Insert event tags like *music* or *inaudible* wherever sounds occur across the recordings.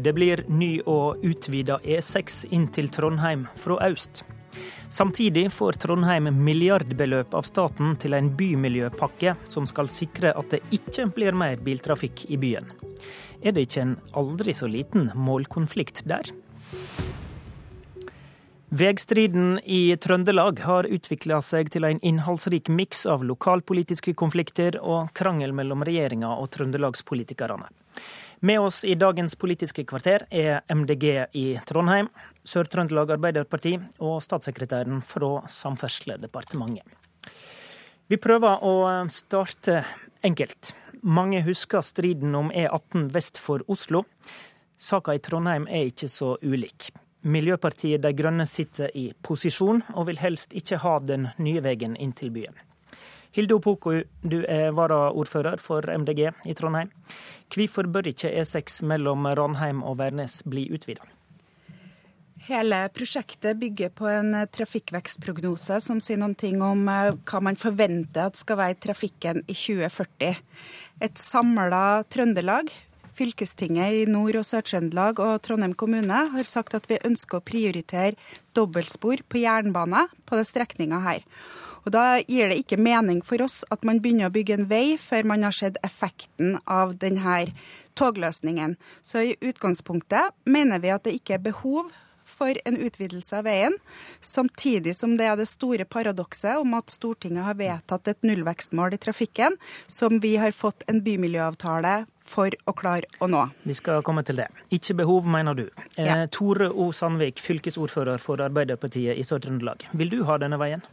Det blir ny og utvida E6 inn til Trondheim fra øst. Samtidig får Trondheim milliardbeløp av staten til en bymiljøpakke som skal sikre at det ikke blir mer biltrafikk i byen. Er det ikke en aldri så liten målkonflikt der? Vegstriden i Trøndelag har utvikla seg til en innholdsrik miks av lokalpolitiske konflikter og krangel mellom regjeringa og trøndelagspolitikerne. Med oss i dagens Politiske kvarter er MDG i Trondheim, Sør-Trøndelag Arbeiderparti og statssekretæren fra Samferdselsdepartementet. Vi prøver å starte enkelt. Mange husker striden om E18 vest for Oslo. Saka i Trondheim er ikke så ulik. Miljøpartiet De Grønne sitter i posisjon, og vil helst ikke ha den nye veien inn til byen. Hilde Opoku, du er varaordfører for MDG i Trondheim. Hvorfor bør ikke E6 mellom Ranheim og Værnes bli utvida? Hele prosjektet bygger på en trafikkvekstprognose som sier noen ting om eh, hva man forventer at skal være trafikken i 2040. Et samla Trøndelag Fylkestinget i Nord- og Sør-Trøndelag og Trondheim kommune har sagt at vi ønsker å prioritere dobbeltspor på jernbane på denne strekninga her. Og Da gir det ikke mening for oss at man begynner å bygge en vei før man har sett effekten av denne togløsningen. Så i utgangspunktet mener vi at det ikke er behov for en utvidelse av veien, samtidig som det er det store paradokset om at Stortinget har vedtatt et nullvekstmål i trafikken, som vi har fått en bymiljøavtale for å klare å nå. Vi skal komme til det. Ikke behov, mener du. Eh, ja. Tore O. Sandvik, fylkesordfører for Arbeiderpartiet i Sør-Trøndelag. Vil du ha denne veien?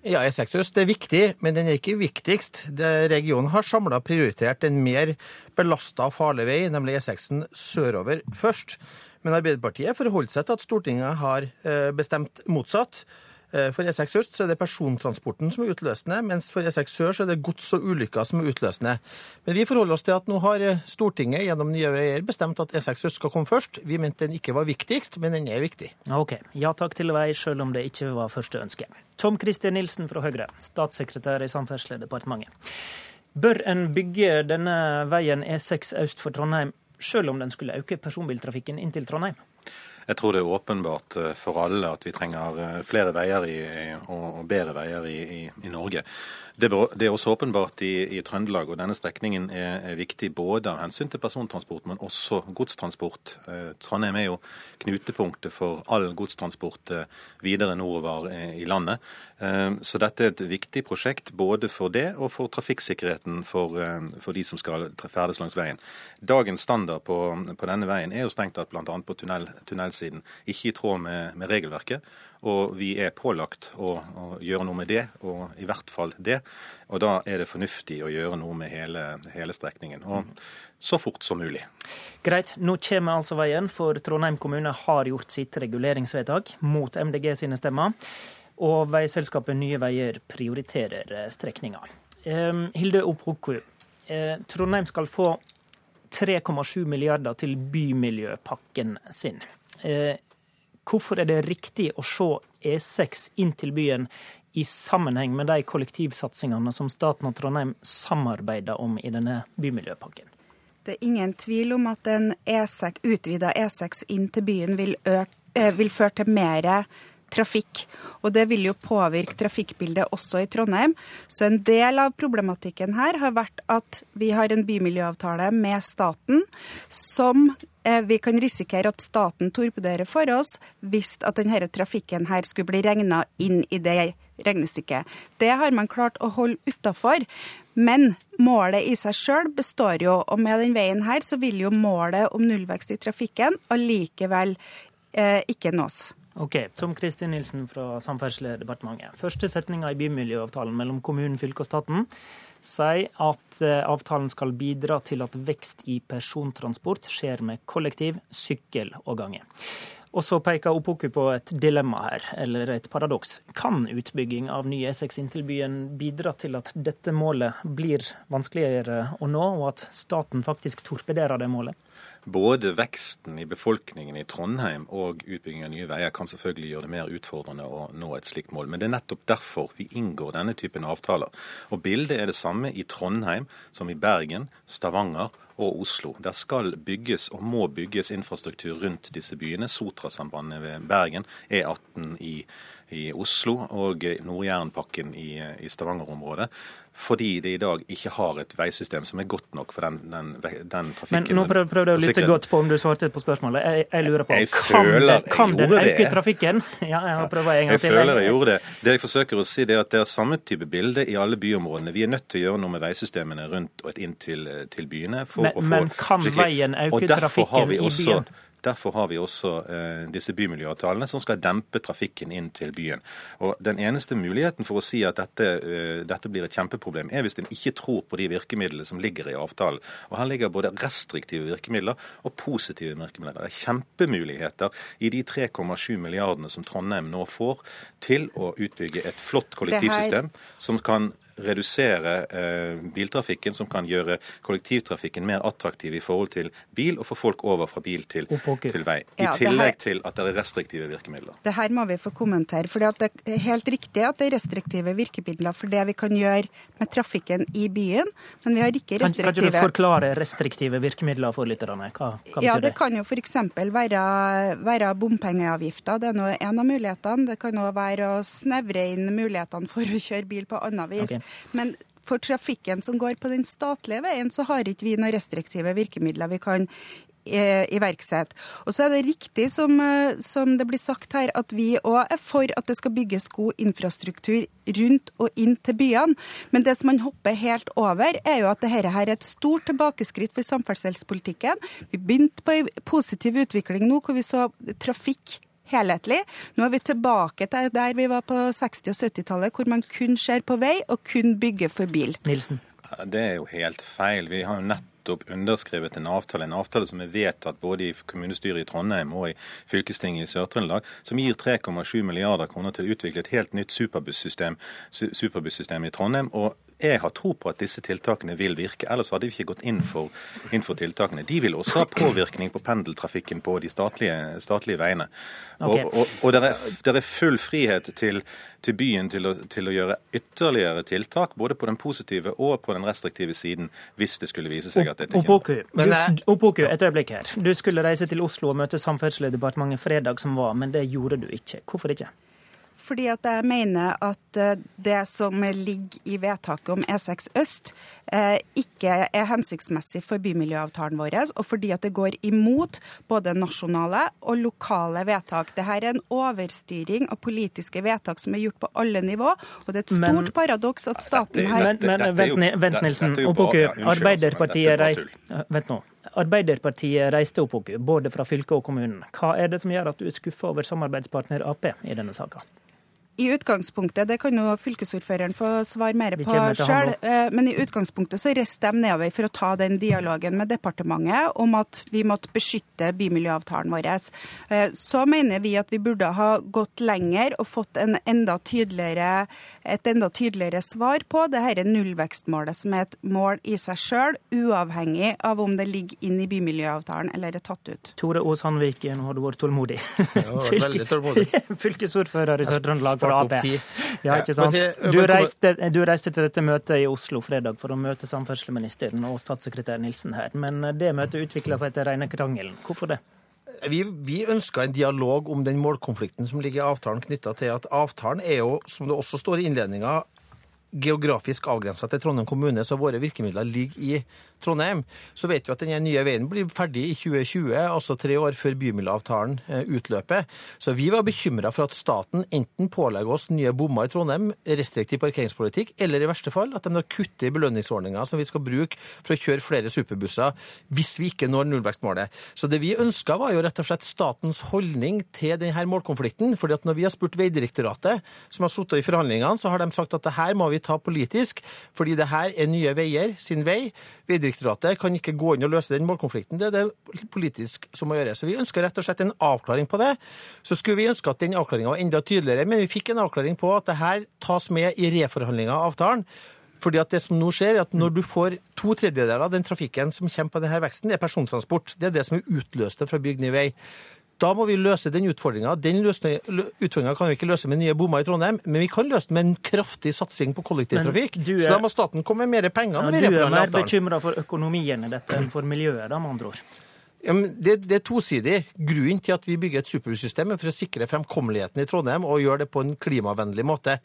Ja, E6 øst er viktig, men den er ikke viktigst. Det, regionen har samla prioritert en mer belasta og farlig vei, nemlig E6 sørover, først. Men Arbeiderpartiet forholder seg til at Stortinget har eh, bestemt motsatt. Eh, for E6 øst så er det persontransporten som er utløsende, mens for E6 sør så er det gods og ulykker som er utløsende. Men vi forholder oss til at nå har eh, Stortinget gjennom Nye Veier bestemt at E6 øst skal komme først. Vi mente den ikke var viktigst, men den er viktig. Ok. Ja takk til vei, selv om det ikke var første ønske. Tom Christian Nilsen fra Høyre, statssekretær i Samferdselsdepartementet. Bør en bygge denne veien E6 øst for Trondheim selv om den skulle øke personbiltrafikken inn til Trondheim? Jeg tror det er åpenbart eh, for alle at vi trenger eh, flere veier i, og bedre veier i, i, i Norge. Det, er også åpenbart i, i, Trøndelag, og denne strekningen er, viktig både av hensyn til persontransport, men også godstransport. Eh, Trondheim er jo knutepunktet for all godstransport videre nordover i landet. Så dette er et viktig prosjekt både for det og for trafikksikkerheten for, for de som skal ferdes langs veien. Dagens standard på, på denne veien er jo strengt tatt bl.a. på tunnel, tunnelsiden ikke i tråd med, med regelverket. Og vi er pålagt å, å, gjøre noe med det, og i hvert fall det. Og da er det fornuftig å gjøre noe med hele, hele strekningen. Og så fort som mulig. Greit. Nå kommer altså veien, for Trondheim kommune har gjort sitt reguleringsvedtak mot MDG sine stemmer. Og veiselskapet Nye Veier prioriterer eh, strekninga. Eh, Hilde Opoku, eh, Trondheim skal få 3,7 milliarder til bymiljøpakken sin. Eh, Hvorfor er det riktig å se E6 inn til byen i sammenheng med de kollektivsatsingene som staten og Trondheim samarbeider om i denne bymiljøpakken? Det er ingen tvil om at en E6, utvida E6 inn til byen vil, øke, vil føre til mer trafikk. Og det vil jo påvirke trafikkbildet også i Trondheim. Så en del av problematikken her har vært at vi har en bymiljøavtale med staten som eh, vi kan risikere at staten torpederer for oss hvis at denne trafikken her skulle bli regna inn i det regnestykket. Det har man klart å holde utafor. Men målet i seg sjøl består jo, og med den veien her så vil jo målet om nullvekst i trafikken allikevel eh, ikke nås. Ok, Tom Kristin Nilsen fra Samferdselsdepartementet. Første setninga i bymiljøavtalen mellom kommunen, fylket og staten sier at eh, avtalen skal bidra til at vekst i persontransport skjer med kollektiv, sykkel og gange. Og så peker Opoku på et dilemma her, eller et paradoks. Kan utbygging av ny E6 inn til byen bidra til at dette målet blir vanskeligere å nå, og at staten faktisk torpederer det målet? Både veksten i befolkningen i Trondheim og utbygging av nye veier kan selvfølgelig gjøre det mer utfordrende å nå et slikt mål. Men det er nettopp derfor vi inngår denne typen avtaler. Og bildet er det samme i Trondheim som i Bergen, Stavanger og Oslo. Der skal bygges og må bygges infrastruktur rundt disse byene. Sotrasambandet ved Bergen, E18 i, i Oslo og Nord-Jærenpakken i, i Stavanger-området fordi det i dag ikke har et veisystem som er godt nok for den, den, den trafikken. Men nå prøvde prøv jeg å lytte godt på om du svarte på spørsmålet. Jeg, jeg lurer på, jeg kan, føler, det, kan den øke det. trafikken? *laughs* Ja, jeg har prøvd en gang jeg til. Jeg føler jeg gjorde det. Det jeg forsøker å si, det er at det er samme type bilde i alle byområdene. Vi er nødt til å gjøre noe med veisystemene rundt og inn til, til byene. men, men kan veien øke trafikken i byen? Derfor har vi også eh, disse bymiljøavtalene som skal dempe trafikken inn til byen. Og Den eneste muligheten for å si at dette, eh, dette blir et kjempeproblem, er hvis en ikke tror på de virkemidlene som ligger i avtalen. Og Her ligger både restriktive virkemidler og positive virkemidler. Det er kjempemuligheter i de 3,7 milliardene som Trondheim nå får til å utbygge et flott kollektivsystem som kan redusere eh, biltrafikken, som kan gjøre kollektivtrafikken mer attraktiv i forhold til bil, og få folk over fra bil til, til vei. I ja, tillegg her, til at det er restriktive virkemidler. Det her må vi få kommentere. for Det er helt riktig at det er restriktive virkemidler for det vi kan gjøre med trafikken i byen, men vi har ikke restriktive Kan, kan du forklare restriktive virkemidler for lytterne? Hva, hva ja, det? kan jo f.eks. Være, være bompengeavgifter. Det er nå en av mulighetene. Det kan òg være å snevre inn mulighetene for å kjøre bil på annet vis. Okay. Men for trafikken som går på den statlige veien, så har ikke vi noen restriktive virkemidler vi kan eh, iverksette. Og så er det riktig som, eh, som det blir sagt her, at vi òg er for at det skal bygges god infrastruktur rundt og inn til byene. Men det som man hopper helt over, er jo at dette er et stort tilbakeskritt for samferdselspolitikken. Vi begynte på en positiv utvikling nå, hvor vi så trafikk helhetlig. Nå er vi tilbake til der vi var på 60- og 70-tallet, hvor man kun ser på vei og kun bygger for bil. Nilsen. Det er jo helt feil. Vi har jo nettopp underskrevet en avtale, en avtale som er vedtatt både i kommunestyret i Trondheim og i fylkestinget i Sør-Trøndelag, som gir 3,7 milliarder kroner til å utvikle et helt nytt superbussystem, superbussystem i Trondheim. og jeg har tro på at disse tiltakene vil virke, ellers hadde vi ikke gått inn for, inn for tiltakene. De vil også ha påvirkning på pendeltrafikken på de statlige, statlige veiene. Okay. Og, og, og det er, er, full frihet til, til byen til å, til å, gjøre ytterligere tiltak, både på den positive og på den restriktive siden, hvis det skulle vise seg at dette ikke er Opoku, et øyeblikk her. Du skulle reise til Oslo og møte Samferdselsdepartementet fredag som var, men det gjorde du ikke. Hvorfor ikke? Fordi at jeg mener at eh, det som ligger i vedtaket om E6 øst, eh, ikke er hensiktsmessig for bymiljøavtalen vår, og fordi at det går imot både nasjonale og lokale vedtak. Dette er en overstyring av politiske vedtak som er gjort på alle nivå, og det er et stort men, paradoks at staten her Men, men vent, vent Nilsen. Opoku, Arbeiderpartiet reiste Vent nå. Arbeiderpartiet reiste opp både fra fylket og kommunen. Hva er det som gjør at du er skuffa over samarbeidspartner Ap i denne saka? I utgangspunktet, det kan jo fylkesordføreren få svare mer på sjøl, eh, men i utgangspunktet så reiste de nedover for å ta den dialogen med departementet om at vi måtte beskytte bymiljøavtalen vår. Eh, så mener vi at vi burde ha gått lenger og fått enda et enda tydeligere svar på det dette nullvekstmålet, som er et mål i seg sjøl, uavhengig av om det ligger inn i bymiljøavtalen eller er tatt ut. Tore Handvik, nå har du vært tålmodig. Ja, veldig tålmodig. *laughs* Fylkesordfører i Sør-Trøndelag fra det. Ja, ikke sant? Du reiste, du reiste, til dette møtet i Oslo fredag for å møte samferdselsministeren og statssekretær Nilsen her. Men det møtet utvikla seg til rene krangelen. Hvorfor det? Vi, vi ønska en dialog om den målkonflikten som ligger i avtalen, knytta til at avtalen er jo, som det også står i innledninga, geografisk avgrensa til Trondheim kommune, så våre virkemidler ligger i Trondheim, så vet vi at den nye veien blir ferdig i 2020, altså tre år før bymiljøavtalen eh, utløper. Så vi var bekymra for at staten enten pålegger oss nye bommer i Trondheim, restriktiv parkeringspolitikk, eller i verste fall at de da kutter i belønningsordninga som vi skal bruke for å kjøre flere superbusser hvis vi ikke når nullvekstmålet. Så det vi ønska, var jo rett og slett statens holdning til denne målkonflikten. fordi at når vi har spurt Veidirektoratet, som har sittet i forhandlingene, så har de sagt at det her må vi ta politisk, fordi det her er Nye Veier sin vei. Vegdirektoratet kan ikke gå inn og løse den målkonflikten. Det er det politisk som må gjøres. Så vi ønsker rett og slett en avklaring på det. Så skulle vi ønske at den avklaringa var enda tydeligere, men vi fikk en avklaring på at det her tas med i reforhandlinga av avtalen. Fordi at det som nå skjer, er at Når du får to tredjedeler av den trafikken som kommer på denne veksten, det er persontransport. Det er det som er utløst fra bygd ny vei. Da må vi løse den utfordringa. Den utfordringa kan vi ikke løse med nye bommer i Trondheim, men vi kan løse den med en kraftig satsing på kollektivtrafikk. Er, så da må staten komme med mer penger. Ja, du er mer bekymra for økonomien i dette enn for miljøet, da, med andre ord? Ja, det, det, er tosidig. Grunnen til at vi bygger et superbussystem er for å sikre fremkommeligheten i Trondheim og gjøre det på en klimavennlig måte.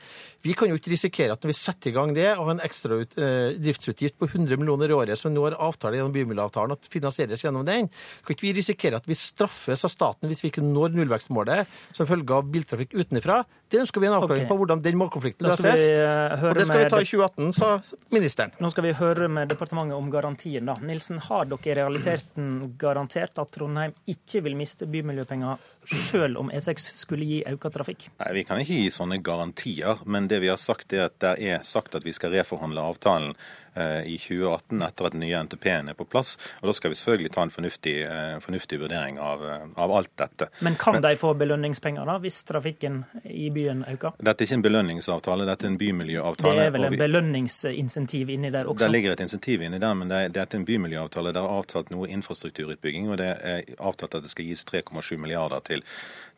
Vi kan jo ikke risikere at når vi setter i gang det og har en ekstra ut, eh, driftsutgift på 100 millioner i året, som nå har avtale gjennom bymiljøavtalen, at finansieres gjennom den, kan ikke vi risikere at vi straffes av staten hvis vi ikke når nullvekstmålet som følge av biltrafikk utenfra. Det ønsker vi en avklaring okay. på hvordan den målkonflikten løses. Uh, og det skal vi ta i 2018, sa ministeren. Nå skal vi høre med departementet om garantien. da. Nilsen, har dere i realiteten garantert garantert at Trondheim ikke vil miste bymiljøpenger selv om E6 skulle gi økt trafikk? Nei, Vi kan ikke gi sånne garantier, men det vi har sagt er at det er sagt at vi skal reforhandle avtalen Eh, i 2018 etter at den nye NTP-en er på plass. og Da skal vi selvfølgelig ta en fornuftig, eh, fornuftig vurdering av, eh, av, alt dette. Men kan Men, de få belønningspenger da, hvis trafikken i byen øker? Dette er ikke en belønningsavtale, dette er en bymiljøavtale. Det er vel en belønningsinsentiv inni der også? Det ligger et insentiv inni der, men det er, det er en bymiljøavtale. Det er avtalt noe infrastrukturutbygging, og det er avtalt at det skal gis 3,7 milliarder til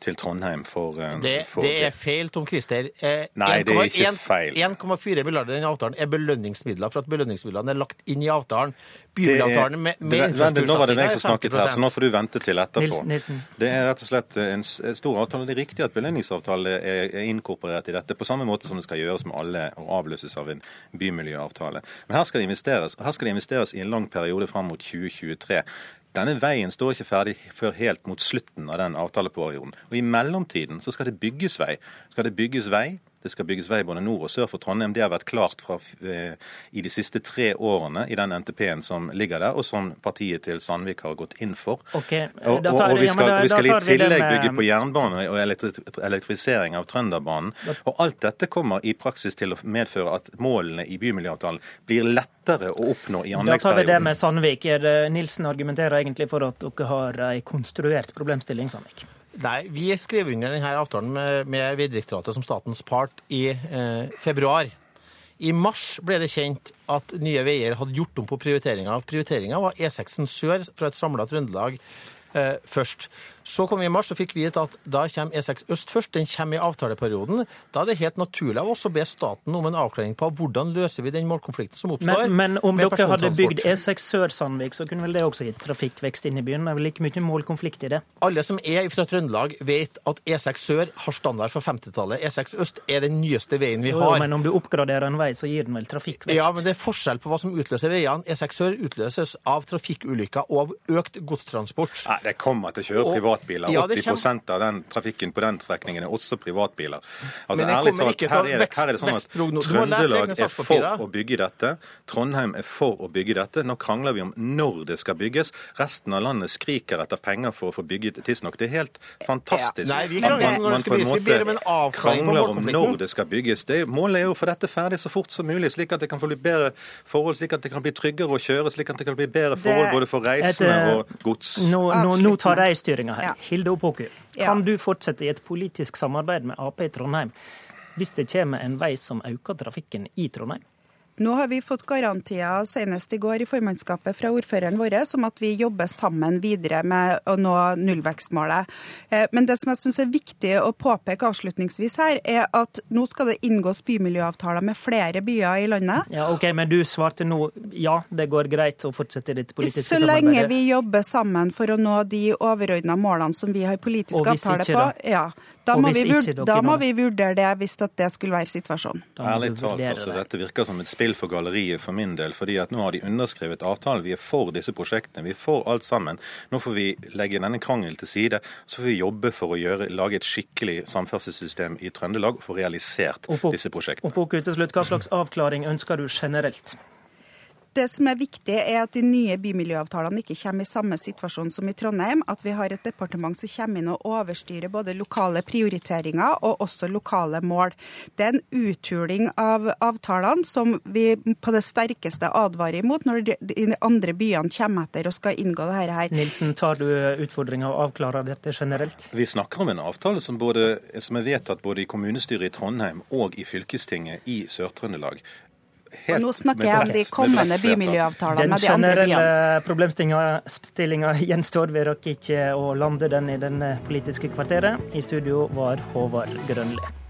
til Trondheim for, det, for det. er feil, Tom Christer. Eh, Nei, 1, det er ikke feil. 1,4 milliarder i den avtalen er belønningsmidler for at belønningsmidlene er lagt inn i avtalen. Bymiljøavtalen med, med infrastruktursatsing Nå var det meg som snakket her, så nå får du vente til etterpå. Nilsen. Det er rett og slett en stor avtale. Det er riktig at belønningsavtale er inkorporert i dette, på samme måte som det skal gjøres med alle og avløses av en bymiljøavtale. Men her skal det investeres, her skal det investeres i en lang periode fram mot 2023. Denne veien står ikke ferdig før helt mot slutten av den avtaleperioden. Og I mellomtiden så skal det bygges vei. Skal det bygges vei, det skal bygges vei både nord og sør for Trondheim. Det har vært klart fra, eh, i de siste tre årene i den NTP-en som ligger der, og som partiet til Sandvik har gått inn for. Okay, og, og, og, vi skal, vi skal i tillegg bygge på jernbane og elektrifisering av Trønderbanen. Og alt dette kommer i praksis til å medføre at målene i bymiljøavtalen blir lettere å oppnå i anleggsperioden. Da tar vi det med Sandvik. Nilsen argumenterer egentlig for at dere har ei konstruert problemstilling, Sandvik. Nei, Vi skrev under denne avtalen med, med Vegdirektoratet som statens part i eh, februar. I mars ble det kjent at Nye Veier hadde gjort om på prioriteringa. Prioriteringa var E6 sør fra et samla Trøndelag eh, først. Så kom vi i mars og fikk vite at da kommer E6 øst først. Den kommer i avtaleperioden. Da er det helt naturlig av oss å be staten om en avklaring på hvordan løser vi den målkonflikten som oppstår. Men, men om dere hadde bygd E6 sør-Sandvik, så kunne vel det også gitt trafikkvekst inn i byen? Det er vel ikke mye målkonflikt i det? Alle som er fra Trøndelag, vet at E6 sør har standard fra 50-tallet. E6 øst er den nyeste veien vi har. Jo, men om du oppgraderer en vei, så gir den vel trafikkvekst? Ja, men det er forskjell på hva som utløser veiene. E6 sør utløses av trafikkulykker og av økt godstransport. Nei, det kommer til å kjøre privat privatbiler. Ja, 80 kommer... av den trafikken på den strekningen er også privatbiler. Altså, ærlig talt, her er, det, her er det sånn at Trøndelag er for å bygge dette. Trondheim er for å bygge dette. Nå krangler vi om når det skal bygges. Resten av landet skriker etter penger for å få bygget tidsnok. Det er helt fantastisk. Ja. Nei, vi krangler om når det skal bygges. Vi ber om en avklaring på målkonflikten. om når det skal bygges. Det, målet er jo å få dette ferdig så fort som mulig, slik at det kan få bli bedre forhold, slik at det kan bli tryggere å kjøre, slik at det kan bli bedre forhold både for reisende og gods. Nå, nå, nå tar jeg styringa her. Hilde Opoku, kan du fortsette i et politisk samarbeid med Ap i Trondheim hvis det kommer en vei som øker trafikken i Trondheim? Nå har vi fått garantier senest i går i formannskapet fra ordføreren vår om at vi jobber sammen videre med å nå nullvekstmålet. Eh, men det som jeg syns er viktig å påpeke avslutningsvis her, er at nå skal det inngås bymiljøavtaler med flere byer i landet. Ja, ok, Men du svarte nå ja, det går greit å fortsette ditt politiske samarbeid? Så lenge vi jobber sammen for å nå de overordna målene som vi har politisk avtale på. Ja, da må, vi, da må vi vurdere det hvis det skulle være situasjonen. Ærlig talt, altså, dette virker som et spill spill for galleriet for min del. fordi at nå har de underskrevet avtalen. Vi er for disse prosjektene. Vi er for alt sammen. Nå får vi legge denne krangelen til side. Så får vi jobbe for å gjøre, lage et skikkelig samferdselssystem i Trøndelag og få realisert disse prosjektene. Og på til slutt, Hva slags avklaring ønsker du generelt? Det som er viktig, er at de nye bymiljøavtalene ikke kommer i samme situasjon som i Trondheim. At vi har et departement som kommer inn og overstyrer både lokale prioriteringer og også lokale mål. Det er en uthuling av avtalene som vi på det sterkeste advarer imot når de andre byene kommer etter og skal inngå dette her. Nilsen, tar du utfordringa og avklarer dette generelt? Vi snakker om en avtale som, både, som er vedtatt både i kommunestyret i Trondheim og i fylkestinget i Sør-Trøndelag. Og nå snakker jeg om de kommende bymiljøavtalene med de andre byene. Den generelle problemstillinga *laughs* gjenstår vi rakk ikke å lande den i den Politiske kvarteret. I studio var Håvard Grønli.